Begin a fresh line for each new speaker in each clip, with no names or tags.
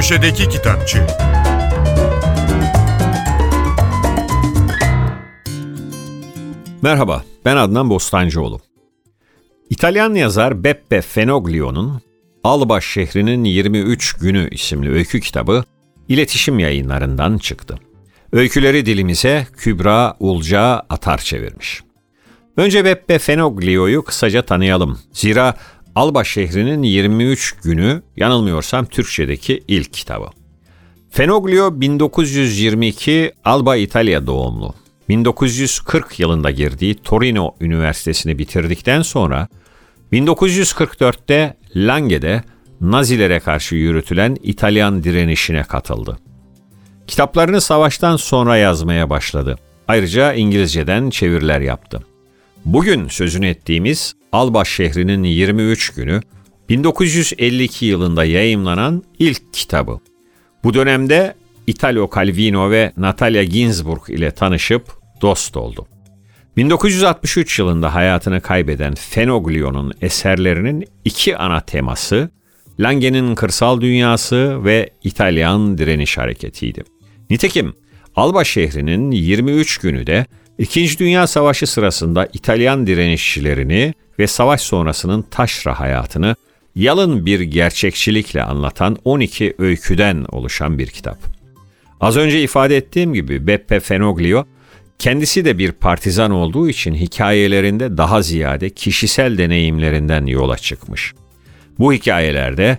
Köşedeki Kitapçı
Merhaba, ben Adnan Bostancıoğlu. İtalyan yazar Beppe Fenoglio'nun Alba şehrinin 23 günü isimli öykü kitabı iletişim yayınlarından çıktı. Öyküleri dilimize Kübra Ulca Atar çevirmiş. Önce Beppe Fenoglio'yu kısaca tanıyalım. Zira Alba şehrinin 23 günü yanılmıyorsam Türkçedeki ilk kitabı. Fenoglio 1922 Alba İtalya doğumlu. 1940 yılında girdiği Torino Üniversitesi'ni bitirdikten sonra 1944'te Lange'de Nazilere karşı yürütülen İtalyan direnişine katıldı. Kitaplarını savaştan sonra yazmaya başladı. Ayrıca İngilizceden çeviriler yaptı. Bugün sözünü ettiğimiz Alba şehrinin 23 günü 1952 yılında yayımlanan ilk kitabı. Bu dönemde Italo Calvino ve Natalia Ginsburg ile tanışıp dost oldu. 1963 yılında hayatını kaybeden Fenoglio'nun eserlerinin iki ana teması Lange'nin kırsal dünyası ve İtalyan direniş hareketiydi. Nitekim Alba şehrinin 23 günü de İkinci Dünya Savaşı sırasında İtalyan direnişçilerini ve savaş sonrasının taşra hayatını yalın bir gerçekçilikle anlatan 12 öyküden oluşan bir kitap. Az önce ifade ettiğim gibi Beppe Fenoglio kendisi de bir partizan olduğu için hikayelerinde daha ziyade kişisel deneyimlerinden yola çıkmış. Bu hikayelerde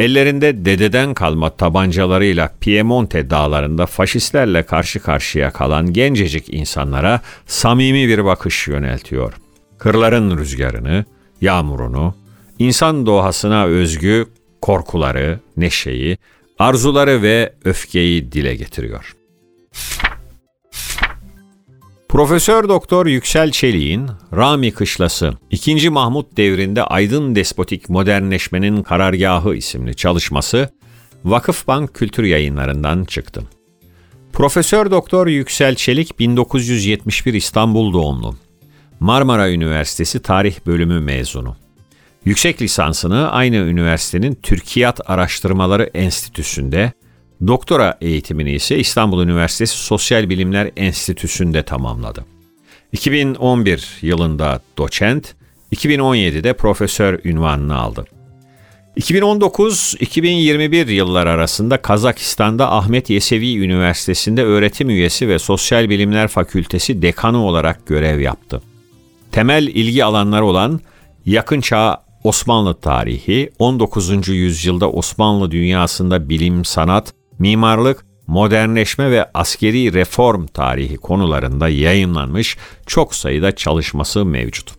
ellerinde dededen kalma tabancalarıyla Piemonte dağlarında faşistlerle karşı karşıya kalan gencecik insanlara samimi bir bakış yöneltiyor. Kırların rüzgarını, yağmurunu, insan doğasına özgü korkuları, neşeyi, arzuları ve öfkeyi dile getiriyor. Profesör Doktor Yüksel Çelik'in Rami Kışlası 2. Mahmut devrinde aydın despotik modernleşmenin karargahı isimli çalışması Vakıfbank Kültür Yayınlarından çıktı. Profesör Doktor Yüksel Çelik 1971 İstanbul doğumlu. Marmara Üniversitesi Tarih Bölümü mezunu. Yüksek lisansını aynı üniversitenin Türkiyat Araştırmaları Enstitüsü'nde Doktora eğitimini ise İstanbul Üniversitesi Sosyal Bilimler Enstitüsü'nde tamamladı. 2011 yılında doçent, 2017'de profesör ünvanını aldı. 2019-2021 yıllar arasında Kazakistan'da Ahmet Yesevi Üniversitesi'nde öğretim üyesi ve Sosyal Bilimler Fakültesi dekanı olarak görev yaptı. Temel ilgi alanları olan yakın çağ Osmanlı tarihi, 19. yüzyılda Osmanlı dünyasında bilim, sanat, mimarlık, modernleşme ve askeri reform tarihi konularında yayınlanmış çok sayıda çalışması mevcut.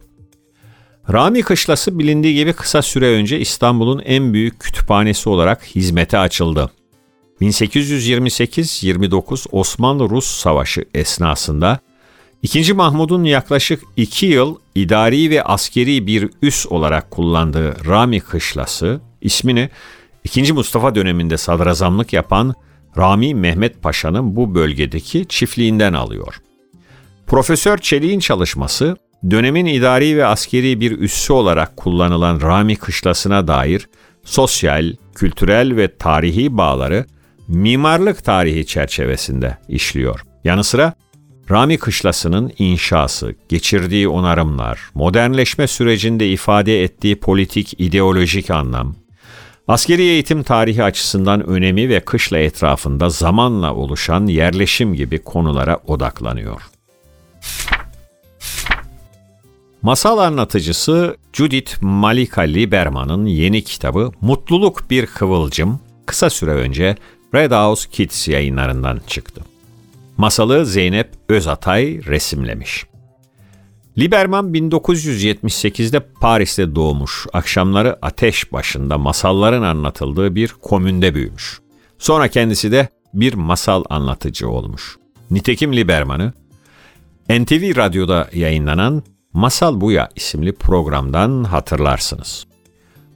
Rami Kışlası bilindiği gibi kısa süre önce İstanbul'un en büyük kütüphanesi olarak hizmete açıldı. 1828-29 Osmanlı-Rus Savaşı esnasında 2. Mahmud'un yaklaşık 2 yıl idari ve askeri bir üs olarak kullandığı Rami Kışlası ismini 2. Mustafa döneminde sadrazamlık yapan Rami Mehmet Paşa'nın bu bölgedeki çiftliğinden alıyor. Profesör Çelik'in çalışması dönemin idari ve askeri bir üssü olarak kullanılan Rami Kışlası'na dair sosyal, kültürel ve tarihi bağları mimarlık tarihi çerçevesinde işliyor. Yanı sıra Rami Kışlası'nın inşası, geçirdiği onarımlar, modernleşme sürecinde ifade ettiği politik, ideolojik anlam, Askeri eğitim tarihi açısından önemi ve kışla etrafında zamanla oluşan yerleşim gibi konulara odaklanıyor. Masal anlatıcısı Judith Malika Liberman'ın yeni kitabı Mutluluk Bir Kıvılcım kısa süre önce Red House Kids yayınlarından çıktı. Masalı Zeynep Özatay resimlemiş. Liberman 1978'de Paris'te doğmuş, akşamları ateş başında masalların anlatıldığı bir komünde büyümüş. Sonra kendisi de bir masal anlatıcı olmuş. Nitekim Liberman'ı NTV Radyo'da yayınlanan Masal Buya isimli programdan hatırlarsınız.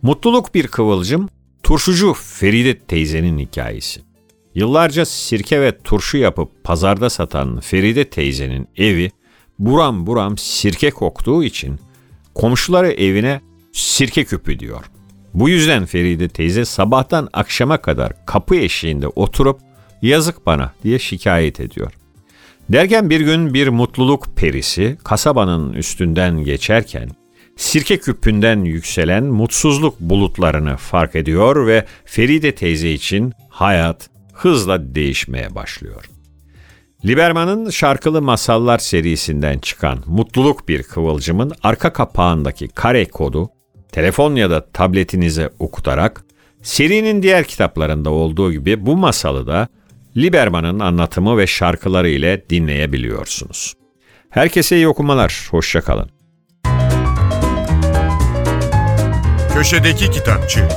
Mutluluk bir kıvılcım, turşucu Feride teyzenin hikayesi. Yıllarca sirke ve turşu yapıp pazarda satan Feride teyzenin evi buram buram sirke koktuğu için komşuları evine sirke küpü diyor. Bu yüzden Feride teyze sabahtan akşama kadar kapı eşiğinde oturup yazık bana diye şikayet ediyor. Derken bir gün bir mutluluk perisi kasabanın üstünden geçerken sirke küpünden yükselen mutsuzluk bulutlarını fark ediyor ve Feride teyze için hayat hızla değişmeye başlıyor. Liberman'ın şarkılı masallar serisinden çıkan Mutluluk Bir Kıvılcım'ın arka kapağındaki kare kodu telefon ya da tabletinize okutarak serinin diğer kitaplarında olduğu gibi bu masalı da Liberman'ın anlatımı ve şarkıları ile dinleyebiliyorsunuz. Herkese iyi okumalar, hoşçakalın.
Köşedeki Kitapçı